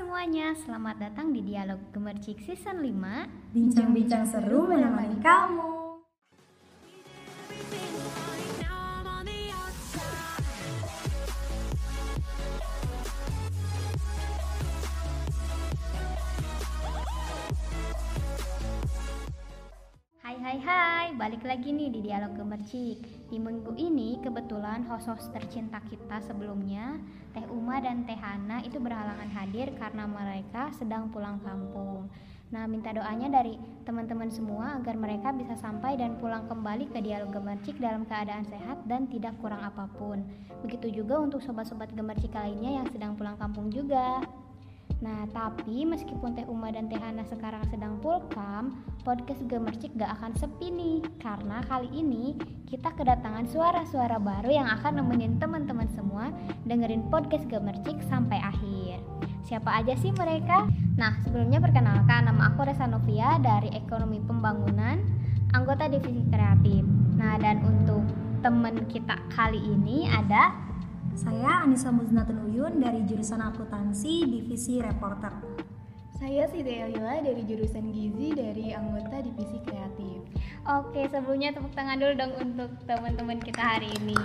semuanya, selamat datang di Dialog Gemercik Season 5 Bincang-bincang seru menemani kamu. Hai hai. Balik lagi nih di Dialog Gemercik Di minggu ini kebetulan host-host tercinta kita sebelumnya Teh Uma dan Teh Hana itu berhalangan hadir karena mereka sedang pulang kampung. Nah minta doanya dari teman-teman semua agar mereka bisa sampai dan pulang kembali ke Dialog Gemercik dalam keadaan sehat dan tidak kurang apa pun. Begitu juga untuk sobat-sobat Gemercik lainnya yang sedang pulang kampung juga Nah, tapi meskipun Teh Uma dan Teh Hana sekarang sedang pulkam, podcast Gemercik gak akan sepi nih. Karena kali ini kita kedatangan suara-suara baru yang akan nemenin teman-teman semua dengerin podcast Gemercik sampai akhir. Siapa aja sih mereka? Nah, sebelumnya perkenalkan nama aku Resa Novia dari Ekonomi Pembangunan, anggota Divisi Kreatif. Nah, dan untuk temen kita kali ini ada Saya Anissa Muznatun Uyun dari jurusan akuntansi divisi reporter. Saya Siti Elila dari jurusan Gizi dari anggota divisi kreatif. Oke, sebelumnya tepuk tangan dulu dong untuk teman-teman kita hari ini.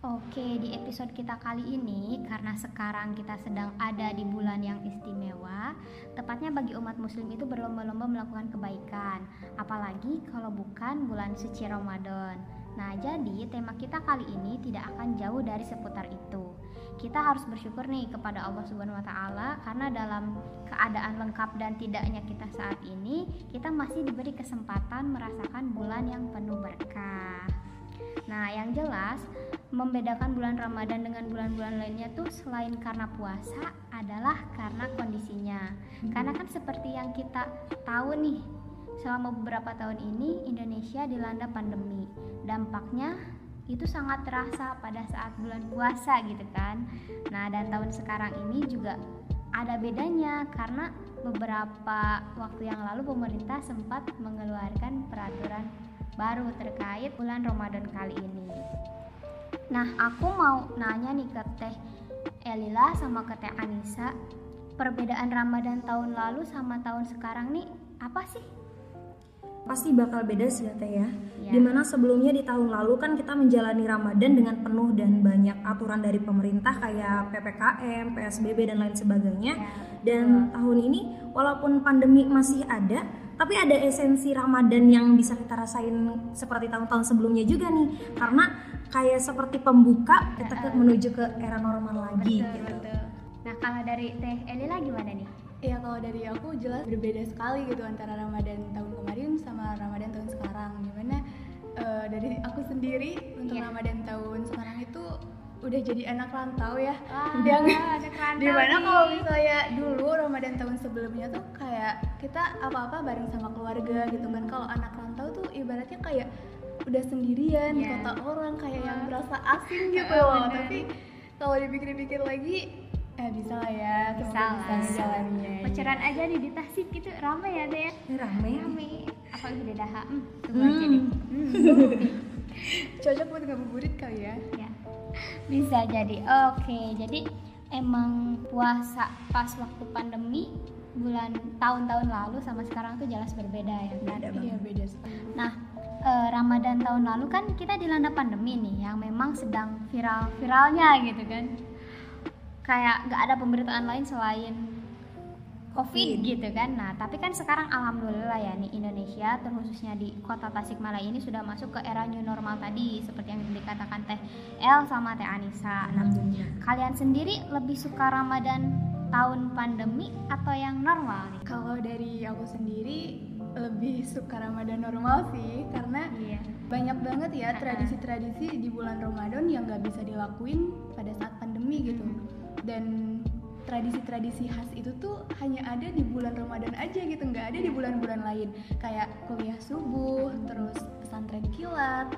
Oke, di episode kita kali ini karena sekarang kita sedang ada di bulan yang istimewa, tepatnya bagi umat muslim itu berlomba-lomba melakukan kebaikan, apalagi kalau bukan bulan suci Ramadan. Nah, jadi tema kita kali ini tidak akan jauh dari seputar itu. Kita harus bersyukur nih kepada Allah Subhanahu wa taala karena dalam keadaan lengkap dan tidaknya kita saat ini, kita masih diberi kesempatan merasakan bulan yang penuh berkah. Nah, yang jelas membedakan bulan Ramadan dengan bulan-bulan lainnya tuh selain karena puasa adalah karena kondisinya. Karena kan seperti yang kita tahu nih, selama beberapa tahun ini Indonesia dilanda pandemi. Dampaknya itu sangat terasa pada saat bulan puasa gitu kan. Nah, dan tahun sekarang ini juga ada bedanya karena beberapa waktu yang lalu pemerintah sempat mengeluarkan peraturan baru terkait bulan Ramadan kali ini. Nah, aku mau nanya nih ke Teh Elila sama ke Teh Anissa, perbedaan Ramadan tahun lalu sama tahun sekarang nih apa sih? Pasti bakal beda sih ya Teh ya. Ya. Di mana sebelumnya di tahun lalu kan kita menjalani Ramadan dengan penuh dan banyak aturan dari pemerintah kayak PPKM, PSBB dan lain sebagainya. Ya, Dan tahun ini walaupun pandemi masih ada, tapi ada esensi Ramadan yang bisa kita rasain seperti tahun-tahun sebelumnya juga nih. Karena kayak seperti pembuka kita ke- menuju ke era normal lagi Betul, gitu. betul. Nah, kalau dari Teh Elila gimana nih? Ya kalau dari aku jelas berbeda sekali gitu antara Ramadan tahun kemarin sama Ramadan tahun sekarang. Gimana eh, dari aku sendiri untuk Iya. Ramadan tahun sekarang itu udah jadi anak rantau ya. Wah, yang di mana kalau misalnya dulu Ramadan tahun sebelumnya tuh kayak kita apa-apa bareng sama keluarga gitu kan. Kalau anak rantau tuh ibaratnya kayak udah sendirian di Iya. kota orang kayak yang Wah. berasa asing gitu Oh, loh. Tapi kalau dipikir-pikir lagi eh bisa lah ya Bisa menjalaninya. Pacaran aja nih di Tasik gitu ramai ya Teh ya? Ini rame. Rame. Apalagi di Daha. Hmm, tunggu Hmm. aja deh. cocok buat ngabuburit kali ya Ya, bisa jadi. Oke, jadi emang puasa pas waktu pandemi bulan tahun-tahun lalu sama sekarang tuh jelas berbeda ya kan? Beda iya beda sekali Nah, eh, Ramadan tahun lalu kan kita dilanda pandemi nih yang memang sedang viral-viralnya gitu kan. Kayak gak ada pemberitaan lain selain COVID gitu kan. Nah, tapi kan sekarang alhamdulillah ya nih Indonesia terkhususnya di Kota Tasikmalaya ini sudah masuk ke era new normal tadi seperti yang dikatakan Teh El sama Teh Anissa. Nah, kalian sendiri lebih suka Ramadan tahun pandemi atau yang normal nih? kalau dari aku sendiri lebih suka Ramadan normal sih karena Iya. banyak banget ya tradisi-tradisi di bulan Ramadan yang nggak bisa dilakuin pada saat pandemi gitu Hmm. dan tradisi-tradisi khas itu tuh hanya ada di bulan Ramadan aja gitu nggak ada di bulan-bulan lain kayak kuliah subuh terus pesantren kilat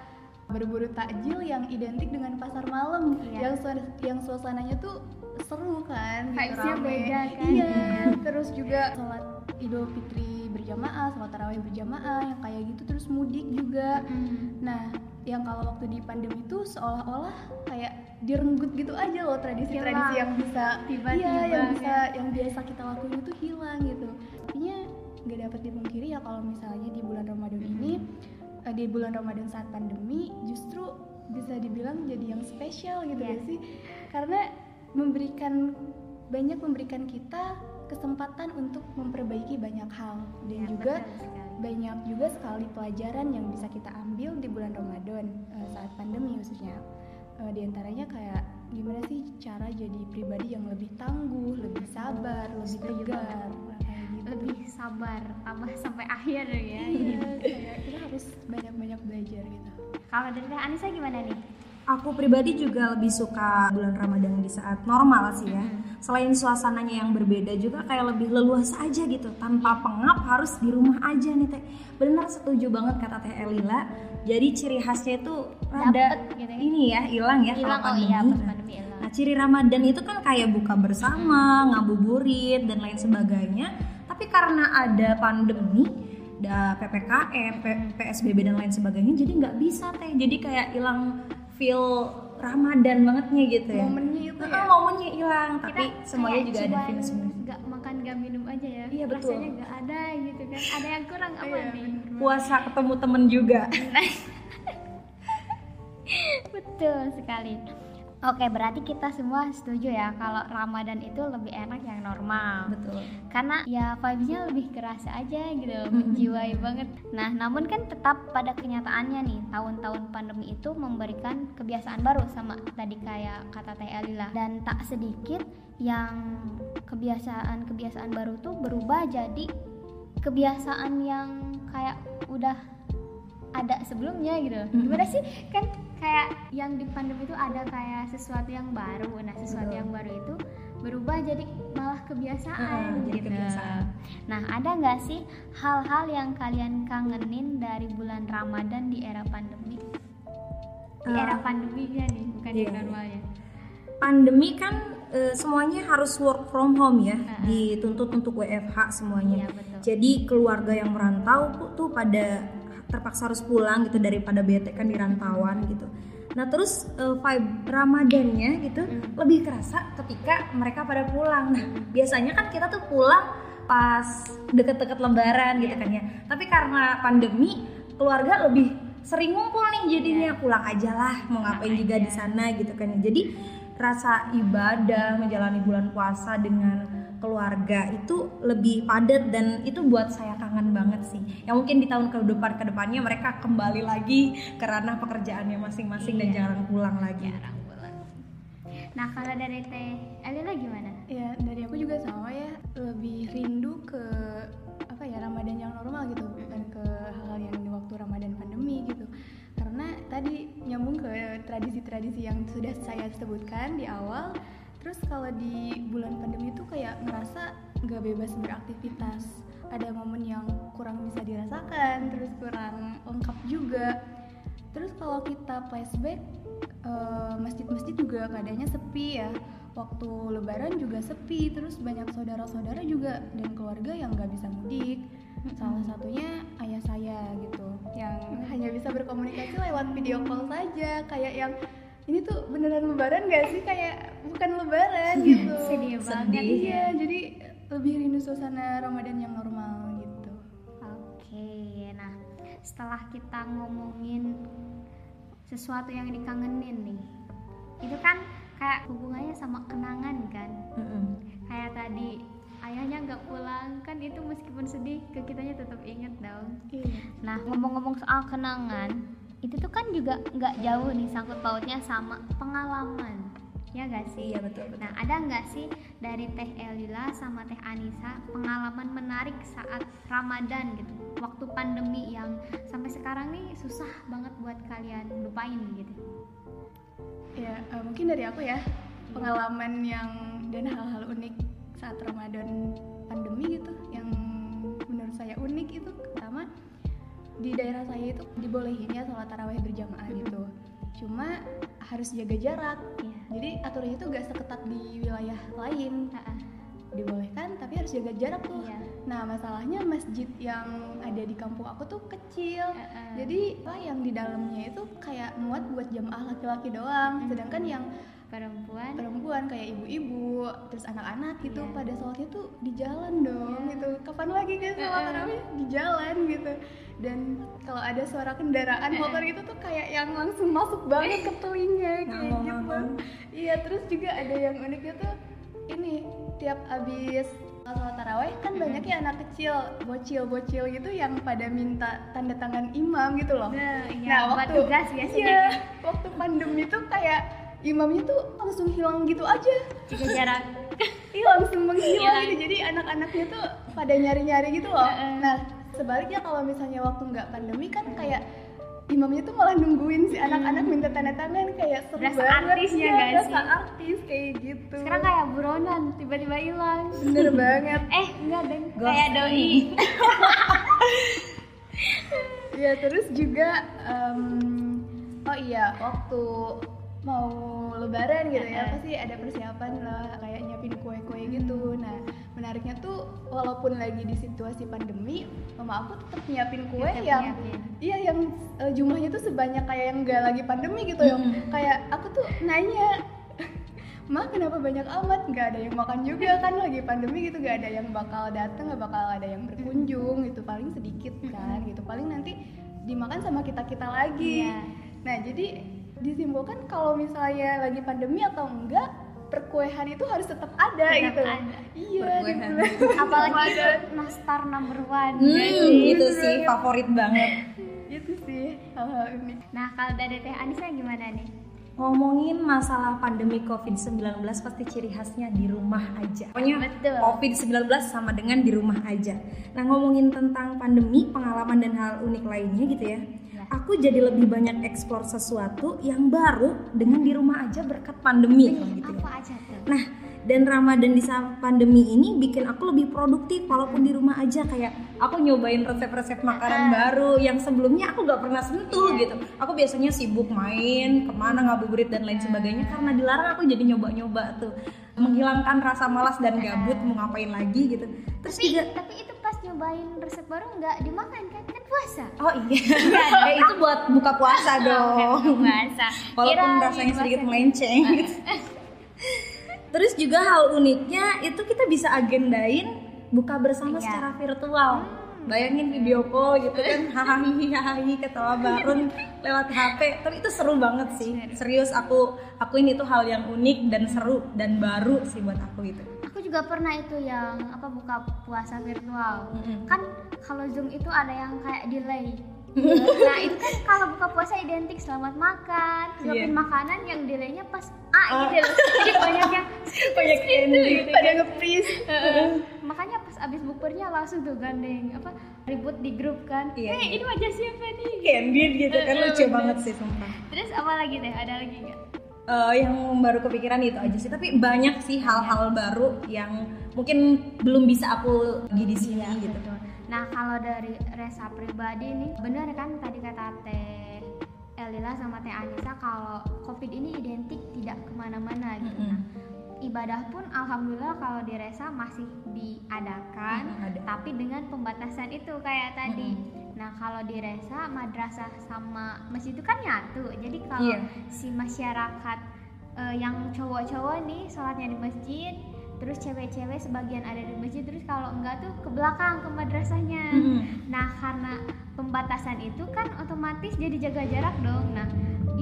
berburu takjil yang identik dengan pasar malam Iya. yang yang suasananya tuh seru kan gitu, Vibes-nya beda kan? iya terus juga sholat idul fitri berjamaah sholat tarawih berjamaah yang kayak gitu terus mudik juga Hmm. Nah, yang kalau waktu di pandemi itu seolah-olah kayak direnggut gitu aja loh tradisi-tradisi yang bisa Tiba-tiba, iya yang ya. bisa yang biasa kita lakuin itu hilang gitu intinya nggak dapat dipungkiri ya kalau misalnya di bulan Ramadan ini eh, di bulan Ramadan saat pandemi justru bisa dibilang jadi yang spesial gitu Iya. ya sih karena memberikan banyak memberikan kita kesempatan untuk memperbaiki banyak hal dan Ya, juga betul. Banyak juga sekali pelajaran yang bisa kita ambil di bulan Ramadan eh, saat pandemi khususnya Eh, di antaranya kayak gimana sih cara jadi pribadi yang lebih tangguh, lebih sabar, lebih tegar, kayak gitu. lebih sabar tambah sampai akhir ya Iya, kayak kita harus banyak-banyak belajar gitu. kalau dari Anissa gimana nih Aku pribadi juga lebih suka bulan Ramadan di saat normal sih ya. Selain suasananya yang berbeda juga kayak lebih leluasa aja gitu, tanpa pengap harus di rumah aja nih teh. Bener setuju banget kata teh Elila. Jadi ciri khasnya itu rada Dapet gitu ya. ini ya hilang ya hilang kalau oh iya pandemi. pas pandemi hilang Nah, ciri Ramadan itu kan kayak buka bersama, ngabuburit dan lain sebagainya. Tapi karena ada pandemi, ada PPKM, P- PSBB dan lain sebagainya, jadi nggak bisa teh. Jadi kayak hilang feel Ramadan bangetnya gitu ya. Momennya itu Nah, ya. momennya hilang, tapi semuanya juga ada feel semua. nggak makan nggak minum aja ya Iya, betul. rasanya nggak ada gitu kan ada yang kurang apa Iya, nih Puasa ketemu temen juga. betul sekali Oke, berarti kita semua setuju ya kalau Ramadan itu lebih enak yang normal. Betul. Karena ya vibes-nya lebih kerasa aja gitu, menjiwai banget. Nah, namun kan tetap pada kenyataannya nih, tahun-tahun pandemi itu memberikan kebiasaan baru sama tadi kayak kata Teh Elila dan tak sedikit yang kebiasaan-kebiasaan baru tuh berubah jadi kebiasaan yang kayak udah ada sebelumnya gitu. Gimana sih? Kan kayak yang di pandemi itu ada kayak sesuatu yang baru. Nah, sesuatu yang baru itu berubah jadi malah kebiasaan jadi gitu. kebiasaan. Nah, ada nggak sih hal-hal yang kalian kangenin dari bulan Ramadan di era pandemi? Di Eh, era pandeminya nih, bukan iya. yang normalnya. Pandemi kan eh, semuanya harus work from home ya, Heeh. dituntut untuk WFH semuanya. Iya, betul. Jadi keluarga yang merantau tuh pada terpaksa harus pulang gitu daripada bete kan di rantauan gitu. Nah terus eh, vibe Ramadannya gitu Hmm. lebih kerasa ketika mereka pada pulang. Nah biasanya kan kita tuh pulang pas deket-deket Lebaran gitu kan ya. Tapi karena pandemi keluarga lebih sering ngumpul nih jadinya pulang aja lah mau ngapain juga di sana gitu kan ya. Jadi rasa ibadah menjalani bulan puasa dengan keluarga itu lebih padat dan itu buat saya kangen banget sih. Yang mungkin di tahun ke depan ke depannya mereka kembali lagi ke ranah pekerjaannya masing-masing dan Iya. jarang pulang lagi. Jarang pulang. Nah, kalau dari Teh Elila gimana? Ya dari aku juga sama ya lebih rindu ke apa ya Ramadan yang normal gitu bukan ke hal-hal yang di waktu Ramadan pandemi gitu karena tadi nyambung ke tradisi-tradisi yang sudah saya sebutkan di awal terus kalau di bulan pandemi itu kayak ngerasa nggak bebas beraktivitas. Ada momen yang kurang bisa dirasakan terus kurang lengkap juga. Terus kalau kita flashback eh, masjid-masjid juga keadaannya sepi ya. Waktu lebaran juga sepi terus banyak saudara-saudara juga dan keluarga yang nggak bisa mudik. Salah satunya ayah saya gitu yang hanya bisa berkomunikasi lewat video call saja kayak yang ini tuh beneran lebaran gak sih kayak bukan lebaran gitu Sedih banget iya ya. jadi lebih rindu suasana ramadan yang normal gitu Oke, nah setelah kita ngomongin sesuatu yang dikangenin nih, itu kan kayak hubungannya sama kenangan kan? Mm-mm. Kayak tadi ayahnya nggak pulang kan itu meskipun sedih ke kitanya tetap inget dong. iya Nah ngomong-ngomong soal kenangan, itu tuh kan juga nggak jauh nih sangkut pautnya sama pengalaman, ya gak sih? Iya betul betul. Nah, ada nggak sih dari Teh Elila sama Teh Anissa pengalaman menarik saat Ramadan gitu, waktu pandemi yang sampai sekarang nih susah banget buat kalian lupain gitu? Ya, eh, mungkin dari aku ya pengalaman yang dan hal-hal unik saat Ramadan pandemi gitu yang menurut saya unik itu di daerah saya itu dibolehin ya sholat tarawih berjamaah gitu. Cuma harus jaga jarak. Iya. jadi aturannya itu gak seketat di wilayah lain. Heeh. dibolehkan tapi harus jaga jarak tuh. Iya. Nah masalahnya masjid yang ada di kampung aku tuh kecil, Heeh. jadi apa yang di dalamnya itu kayak muat buat jamaah laki-laki doang, sedangkan yang perempuan perempuan? Kayak ibu-ibu terus anak-anak gitu Iya. pada sholatnya tuh di jalan dong Iya. gitu. Kapan lagi guys sholat tarawih di jalan gitu. Dan kalau ada suara kendaraan motor gitu tuh kayak yang langsung masuk banget ke telinga kayak gitu. Iya terus juga ada yang uniknya tuh ini tiap abis sholat tarawih kan banyak ya anak kecil bocil-bocil gitu yang pada minta tanda tangan imam gitu loh. Nah, Nah, ya, buat waktu tugas biasanya iya, waktu pandemi tuh kayak imamnya tuh langsung hilang gitu aja. jaga jarak Iya, langsung menghilang Hilang. gitu. Jadi anak-anaknya tuh pada nyari-nyari gitu loh. Nah, sebaliknya kalau misalnya waktu nggak pandemi kan kayak imamnya tuh malah nungguin si anak-anak minta tanda tangan kayak seru Berasa banget artisnya Iya, nggak berasa sih? artis kayak gitu sekarang kayak buronan tiba-tiba hilang bener banget eh enggak deng kayak doi ya terus juga em, oh iya waktu mau lebaran gitu ya pasti ada persiapan lah kayak nyiapin kue-kue gitu nah menariknya tuh walaupun lagi di situasi pandemi mama aku tetap nyiapin kue Tetap yang nyiapin. iya yang eh, jumlahnya tuh sebanyak kayak yang nggak lagi pandemi gitu ya Mm-mm. kayak aku tuh nanya Ma kenapa banyak amat? Gak ada yang makan juga kan lagi pandemi gitu Gak ada yang bakal datang, gak bakal ada yang berkunjung gitu Paling sedikit kan gitu Paling nanti dimakan sama kita-kita lagi Iya. Nah jadi disimpulkan kalau misalnya lagi pandemi atau enggak Perkuehan itu harus tetap ada Tetap gitu ada. Iya Perkuehan. apalagi itu nastar number one Hmm, sih? itu sih favorit banget. Itu sih hal-hal unik nah kalau dari teh Anissa gimana nih Ngomongin masalah pandemi COVID-19 pasti ciri khasnya di rumah aja. Pokoknya Betul. COVID-19 sama dengan di rumah aja. Nah, ngomongin tentang pandemi, pengalaman dan hal unik lainnya gitu ya. Ya. Aku jadi lebih banyak eksplor sesuatu yang baru dengan di rumah aja berkat pandemi kalau gitu ya. apa aja tuh Nah, dan Ramadan di saat pandemi ini bikin aku lebih produktif walaupun di rumah aja. Kayak aku nyobain resep-resep makanan Ah. baru yang sebelumnya aku gak pernah sentuh gitu. Aku biasanya sibuk main, ke mana ngabuburit dan lain sebagainya. Karena dilarang aku jadi nyoba-nyoba tuh. Menghilangkan rasa malas dan gabut mau ngapain lagi gitu. Terus tapi juga tapi itu pas nyobain resep baru nggak dimakan kan? Kan puasa? Oh iya, ya, itu buat buka puasa dong. puasa. Walaupun Kirain rasanya sedikit melenceng. gitu. Terus juga hal uniknya itu kita bisa agendain buka bersama Iya. secara virtual. Bayangin video call gitu kan, hahaha ketawa bareng lewat HP. Tapi itu seru banget sih. Serius aku akuin itu hal yang unik dan seru dan baru sih buat aku gitu. aku juga pernah itu yang apa buka puasa virtual Mm-mm. kan kalau zoom itu ada yang kayak delay nah itu kan kalau buka puasa identik selamat makan Iya. suapin makanan yang delaynya pas A Oh. gitu loh jadi banyak yang Banyak ending. gitu Pada kan. nge-freeze Heeh. makanya pas abis bukbernya langsung tuh gandeng apa ribut di grup kan Iya, eh iya. ini wajah siapa nih Candid gitu kan lucu banget sih sumpah. terus apa lagi deh ada lagi nggak Eh, yang baru kepikiran itu aja sih tapi banyak sih hal-hal baru yang mungkin belum bisa aku lagi di sini Iya, gitu betul. Nah kalau dari Resa pribadi nih, bener kan tadi kata Teh Elila sama Teh Anissa kalau COVID ini identik tidak ke mana-mana gitu. Mm-mm. Nah, ibadah pun alhamdulillah kalau di Resa masih diadakan, Mm-mm, ada. tapi dengan pembatasan itu kayak tadi. Nah kalau di Resa madrasah sama masjid itu kan nyatu, jadi kalau Iya. si masyarakat eh, yang cowok-cowok nih sholatnya di masjid terus cewek-cewek sebagian ada di masjid terus kalau enggak tuh ke belakang ke madrasahnya. Mm-mm. nah karena pembatasan itu kan otomatis jadi jaga jarak dong. Nah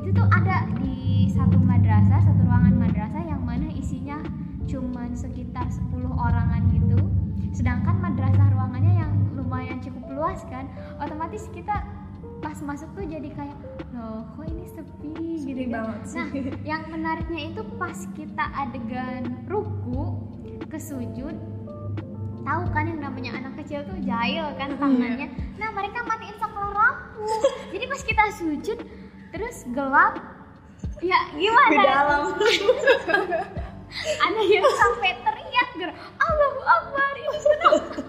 itu tuh ada di satu madrasah satu ruangan madrasah yang mana isinya cuman sekitar 10 orangan gitu. Sedangkan madrasah ruangannya yang lumayan cukup luas kan otomatis kita pas masuk tuh jadi kayak loh kok ini sepi, Sepi banget sih. nah yang menariknya itu pas kita adegan ruku ke sujud tahu kan yang namanya anak kecil tuh jahil kan tangannya nah mereka matiin saklar lampu jadi pas kita sujud terus gelap ya gimana Di dalam. ada yang sampai teriak ger Allahu Akbar ini kenapa?"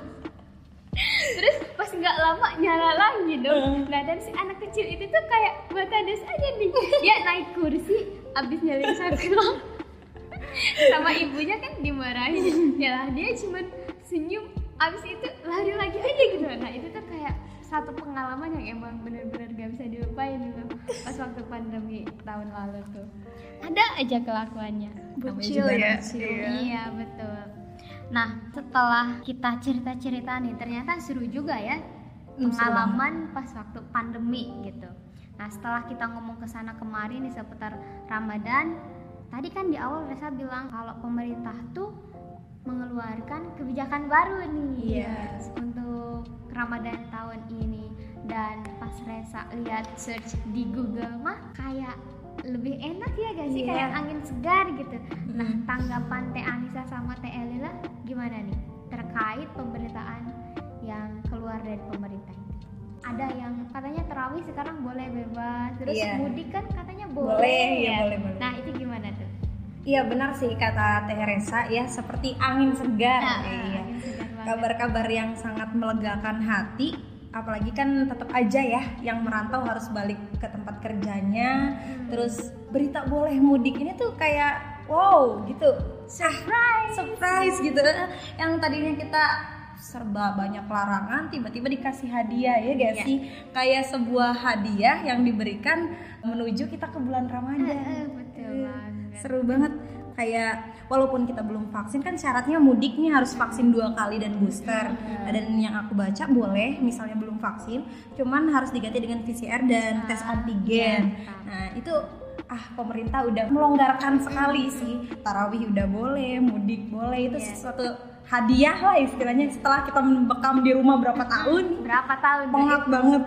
terus pas nggak lama nyala lagi dong. Nah dan si anak kecil itu tuh kayak batadas aja nih. Dia naik kursi abis nyalain saklar sama ibunya kan dimarahin. Ya lah dia cuman senyum. Abis itu lari lagi aja gitu. Nah itu tuh kayak satu pengalaman yang emang bener-bener gak bisa dilupain gitu. Pas waktu pandemi tahun lalu tuh. Ada aja kelakuannya. Bocil ya. bocil. Iya. iya betul nah setelah kita cerita-cerita nih ternyata seru juga ya Hmm, pengalaman pas waktu pandemi gitu nah setelah kita ngomong ke sana kemari nih seputar Ramadan tadi kan di awal Reza bilang kalau pemerintah tuh mengeluarkan kebijakan baru nih Yes. untuk Ramadan tahun ini dan pas Reza lihat search di Google mah kayak lebih enak ya gak sih Iya. kayak angin segar gitu. Nah tanggapan Teh Anissa sama Teh Elila gimana nih terkait pemberitaan yang keluar dari pemerintah itu? Ada yang katanya terawih sekarang boleh bebas, terus Iya. mudik kan katanya boleh. Boleh, ya, ya. boleh, boleh. Nah itu gimana tuh? Iya benar sih kata Teh Resa ya seperti angin segar. Nah, banget. Kabar-kabar yang sangat melegakan hati apalagi kan tetap aja ya yang merantau harus balik ke tempat kerjanya Hmm. terus berita boleh mudik ini tuh kayak wow gitu surprise! Surprise gitu. Yang tadinya kita serba banyak larangan tiba-tiba dikasih hadiah ya gak Iya. sih? Kayak sebuah hadiah yang diberikan menuju kita ke bulan Eh, Ramadan. Eh, betul banget. seru banget. Kayak walaupun kita belum vaksin kan syaratnya mudik nih harus vaksin dua kali dan booster. Nah, dan yang aku baca boleh misalnya belum vaksin cuman harus diganti dengan PCR dan tes antigen. nah itu ah pemerintah udah melonggarkan sekali sih tarawih udah boleh mudik boleh itu Iya. sesuatu hadiah lah istilahnya setelah kita membekam di rumah berapa tahun Berapa tahun? pengap banget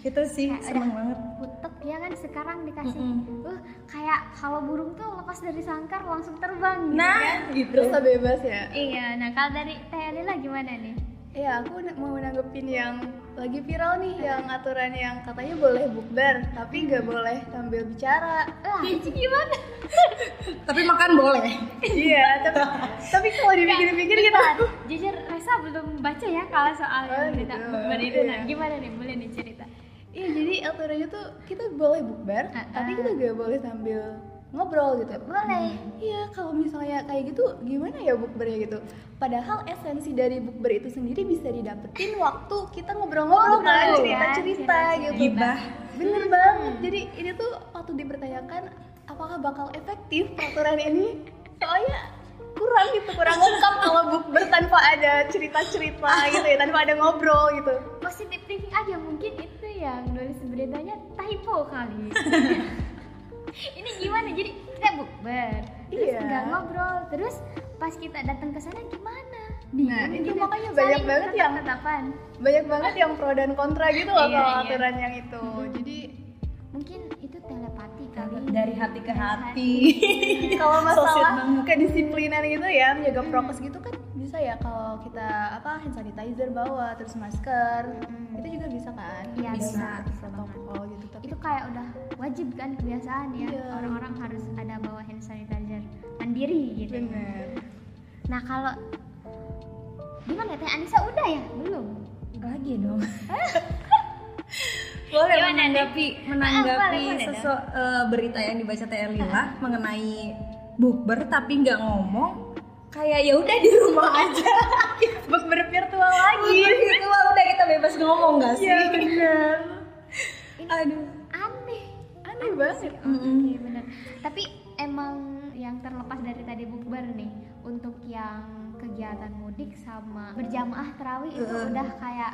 itu sih Kayak seneng banget Putek ya kan sekarang dikasih Mm-mm. uh kayak kalau burung tuh lepas dari sangkar langsung terbang gitu nah kan. gitu Terus bebas ya. Iya, nah kalau dari Teh Lila gimana nih? Iya, aku mau nanggepin yang lagi viral nih, yang aturan yang katanya boleh bukber, tapi nggak boleh sambil bicara. Itu gimana? tapi makan boleh iya, tapi, tapi kalau dipikir-pikir gitu. Bentar, Jujur Resa belum baca ya kalau soal Oh, yang berita gitu. bukber itu. Nah, gimana nih? Boleh nih cerita? Iya, jadi aturannya tuh kita boleh bukber, Ah, tapi ah. kita nggak boleh sambil ngobrol gitu. Boleh. Iya, kalau misalnya kayak gitu, gimana ya bukbernya gitu? Padahal esensi dari bukber itu sendiri bisa didapetin waktu kita ngobrol-ngobrol Ngobrol, kan, cerita-cerita cerita-cerita. gitu. Gibah. Bener banget. Jadi ini tuh waktu dipertanyakan apakah bakal efektif peraturan ini? Soalnya kurang gitu, kurang lengkap kalau bukber tanpa ada cerita-cerita gitu ya, tanpa ada ngobrol gitu. Positif thinking aja mungkin itu yang nulis beritanya typo kali. Ini gimana? Jadi kita bukber, terus Iya. nggak ngobrol, terus pas kita datang ke sana gimana? Nah, itu gitu. makanya banyak banget yang- tetap-tetapan. Banyak banget yang pro dan kontra gitu loh Iya, kalau iya. aturan yang itu. Jadi mungkin itu telepati kali dari hati ke Dari hati kalau masalah kedisiplinan gitu ya menjaga prokes gitu kan bisa ya kalau kita apa hand sanitizer bawa terus masker Mm. itu juga bisa kan Iya, bisa, bisa protokol kayak udah wajib kan kebiasaan ya. Iya. orang-orang harus ada bawa hand sanitizer mandiri gitu. Bener. Nah kalau gimana teh Anissa udah ya? Belum. Lagi dong? Boleh Gimana nih? menanggapi Ah, menanggapi boleh sesu, eh, berita yang dibaca Teh Lila mengenai bukber tapi nggak ngomong kayak ya udah di rumah aja. Bukber virtual lagi. Bukber virtual udah kita bebas ngomong nggak sih? iya bener. Aduh aneh banget Mm-mm. Iya benar. Tapi emang yang terlepas dari tadi bukber nih untuk yang kegiatan mudik sama berjamaah terawih itu Heeh. udah kayak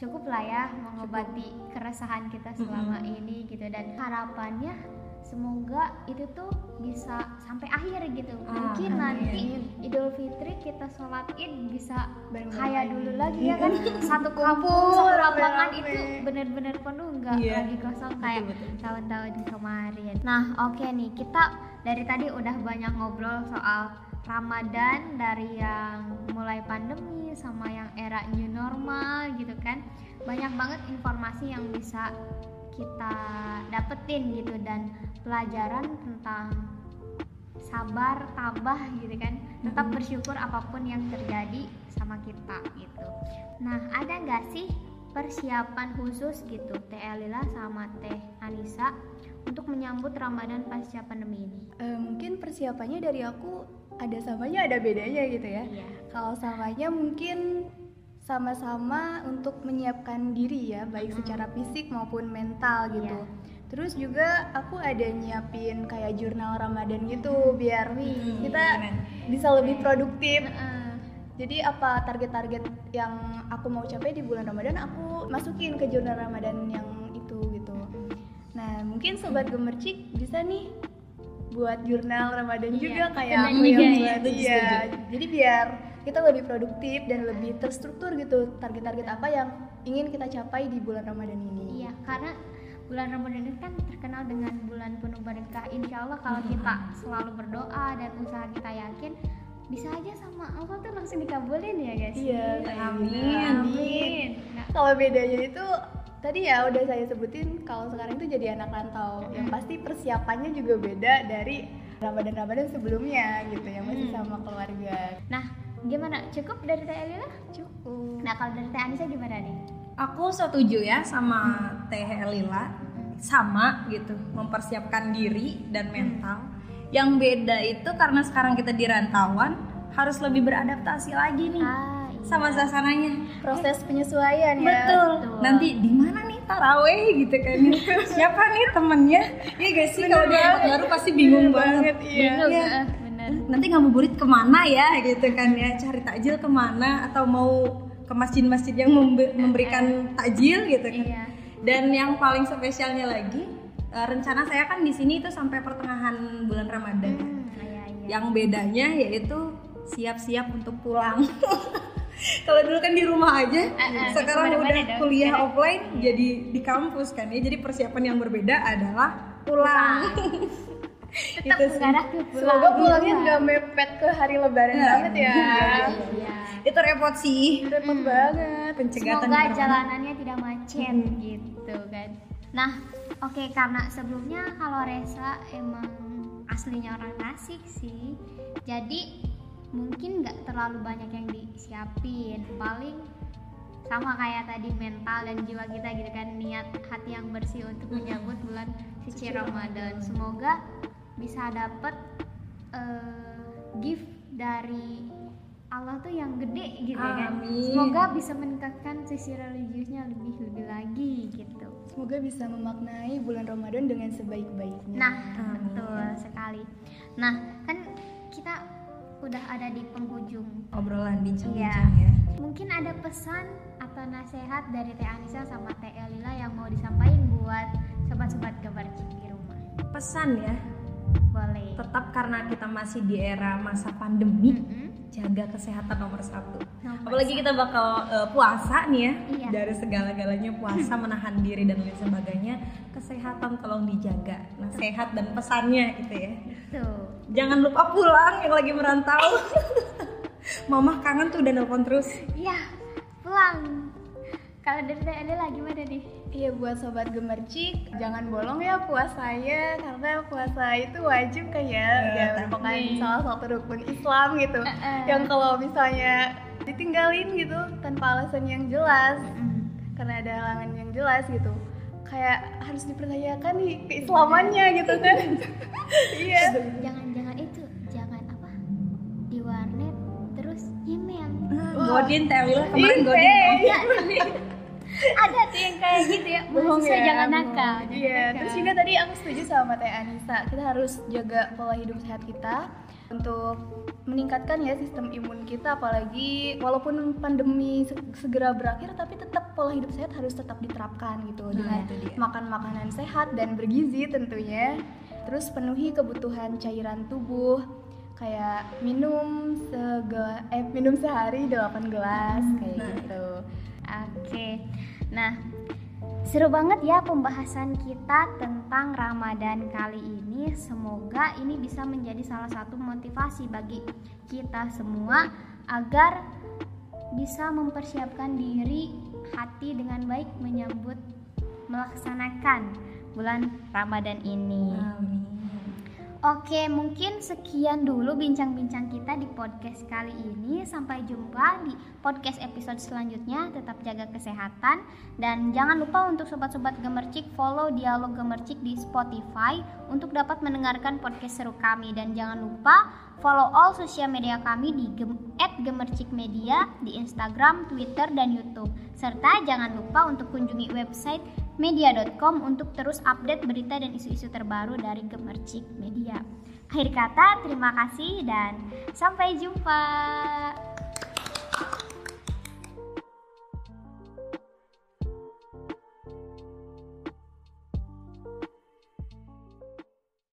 cukup lah ya mengobati keresahan kita selama ini gitu dan harapannya semoga itu tuh bisa sampai akhir gitu mungkin Amin. nanti Idul Fitri kita sholat id bisa lagi. dulu lagi ya kan satu Kumpul, kampung satu lapangan itu bener-bener penuh nggak Iya. lagi kosong kayak tahun-tahun kemarin. Nah, oke nih, kita dari tadi udah banyak ngobrol soal Ramadan dari yang mulai pandemi sama yang era new normal gitu kan. Banyak banget informasi yang bisa kita dapetin gitu dan pelajaran tentang sabar, tabah gitu kan. Tetap bersyukur apa pun yang terjadi sama kita gitu. Nah, ada nggak sih persiapan khusus gitu Teh Elila sama Teh Anissa untuk menyambut Ramadan pasca pandemi ini? Eh, mungkin persiapannya dari aku ada samanya ada bedanya gitu ya. Iya. Kalau samanya mungkin sama-sama untuk menyiapkan diri ya, baik secara fisik maupun mental gitu. Iya. Terus juga aku ada nyiapin kayak jurnal Ramadan gitu biar kita keren. bisa lebih produktif. Jadi apa target-target yang aku mau capai di bulan Ramadan aku masukin ke jurnal Ramadan yang itu gitu. Nah, mungkin sobat gemercik bisa nih buat jurnal Ramadan Iya, juga kayak aku yang ya, buat. Iya. Jadi biar kita lebih produktif dan lebih terstruktur gitu target-target apa yang ingin kita capai di bulan Ramadan ini. Iya, karena bulan Ramadan itu kan terkenal dengan bulan penuh berkah. Insya Allah kalau kita selalu berdoa dan usaha kita yakin, bisa aja sama Allah tuh langsung dikabulin ya guys. Iya, Amin. Amin. Nah, Kalau bedanya itu tadi ya udah saya sebutin kalau sekarang itu jadi anak rantau yang pasti persiapannya juga beda dari Ramadan-Ramadan sebelumnya gitu yang masih Hmm. sama keluarga. nah, gimana? Cukup dari Teh Elila? Cukup. Nah, kalau dari Teh Anissa gimana nih? Aku setuju ya sama Teh Lila sama gitu mempersiapkan diri dan mental. Yang beda itu karena sekarang kita di rantauan harus lebih beradaptasi lagi nih Ah, iya. sama suasananya. Proses penyesuaian ya. Betul. Betul. Nanti di mana nih taraweh gitu kan? Siapa nih temennya? Iya gak sih kalau di tempat baru pasti bingung banget. Iya. Bingung, Iya. Ah, bener. Nanti ngabuburit ke mana ya gitu kan ya? Cari takjil ke mana atau mau ke masjid-masjid yang membe- memberikan takjil gitu kan? Iya. Dan yang paling spesialnya lagi, eh, rencana saya kan di sini itu sampai pertengahan bulan Ramadan. Hmm, iya, iya. Yang bedanya yaitu siap-siap untuk pulang. Kalau dulu kan di rumah aja, ah, sekarang ke mana-mana udah dong. kuliah offline jadi di kampus kan ya. Jadi persiapan yang berbeda adalah pulang. Tetap Itu mengarah ke pulang. Semoga pulangnya nggak mepet ke hari lebaran Iya. banget ya. Iya. Itu repot sih. Repot banget. Pencegatan Semoga rumah. jalanannya tidak macet gitu kan. Nah, oke karena sebelumnya kalau Resa emang aslinya orang Tasik sih. Jadi mungkin nggak terlalu banyak yang disiapin. Paling sama kayak tadi mental dan jiwa kita gitu kan niat hati yang bersih untuk menyambut bulan suci Ramadan. Semoga bisa dapet eh, gift dari Allah tuh yang gede gitu ya kan. Amin. Semoga bisa meningkatkan sisi religiusnya lebih lebih lagi gitu. Semoga bisa memaknai bulan Ramadan dengan sebaik-baiknya. Nah, Amin. betul sekali. Nah, kan kita udah ada di penghujung. Obrolan bincang-bincang ya. Mungkin ada pesan atau nasihat dari Teh Anissa sama Teh Elila yang mau disampaikan buat sobat-sobat kebarcik di rumah. Pesan ya, Boleh. tetap karena kita masih di era masa pandemi, Mm-mm. jaga kesehatan nomor satu. Nomor Apalagi kita bakal eh, puasa nih ya, Iya. dari segala-galanya puasa menahan diri dan lain sebagainya. Kesehatan tolong dijaga. Nah, sehat dan pesannya gitu ya. Jangan lupa pulang yang lagi merantau. Mama kangen tuh udah nelpon terus. Iya, pulang. Kalau dari Teh Elila gimana nih? Iya buat sobat gemercik, jangan bolong ya puasanya karena puasa itu wajib kan ya, ya merupakan salah satu rukun Islam gitu. Eh-eh. Yang kalau misalnya ditinggalin gitu tanpa alasan yang jelas, Mm. karena ada halangan yang jelas gitu, kayak harus dipertanyakan nih keislamannya gitu kan. Iya. Jangan-jangan itu, jangan apa? Di warnet terus email. Godin Lila kemarin Godin. Ada tuh yang kayak gitu ya. bohong ya jangan nakal. jangan iya nakal. terus juga tadi aku setuju sama Teh Anissa kita harus jaga pola hidup sehat kita untuk meningkatkan ya sistem imun kita apalagi walaupun pandemi se- segera berakhir tapi tetap pola hidup sehat harus tetap diterapkan gitu Nah, dengan makan makanan sehat dan bergizi tentunya terus penuhi kebutuhan cairan tubuh kayak minum segela eh minum sehari 8 gelas kayak Nah. gitu Oke. Nah, seru banget ya pembahasan kita tentang Ramadan kali ini. Semoga ini bisa menjadi salah satu motivasi bagi kita semua agar bisa mempersiapkan diri hati dengan baik menyambut melaksanakan bulan Ramadan ini. Amin. Oke, mungkin sekian dulu bincang-bincang kita di podcast kali ini. Sampai jumpa di podcast episode selanjutnya. Tetap jaga kesehatan dan jangan lupa untuk sobat-sobat Gemercik follow Dialog Gemercik di Spotify untuk dapat mendengarkan podcast seru kami dan jangan lupa follow all sosial media kami di @gemercikmedia di Instagram, Twitter, dan YouTube. Serta jangan lupa untuk kunjungi website media.com untuk terus update berita dan isu-isu terbaru dari Gemercik Media. Akhir kata, terima kasih dan sampai jumpa.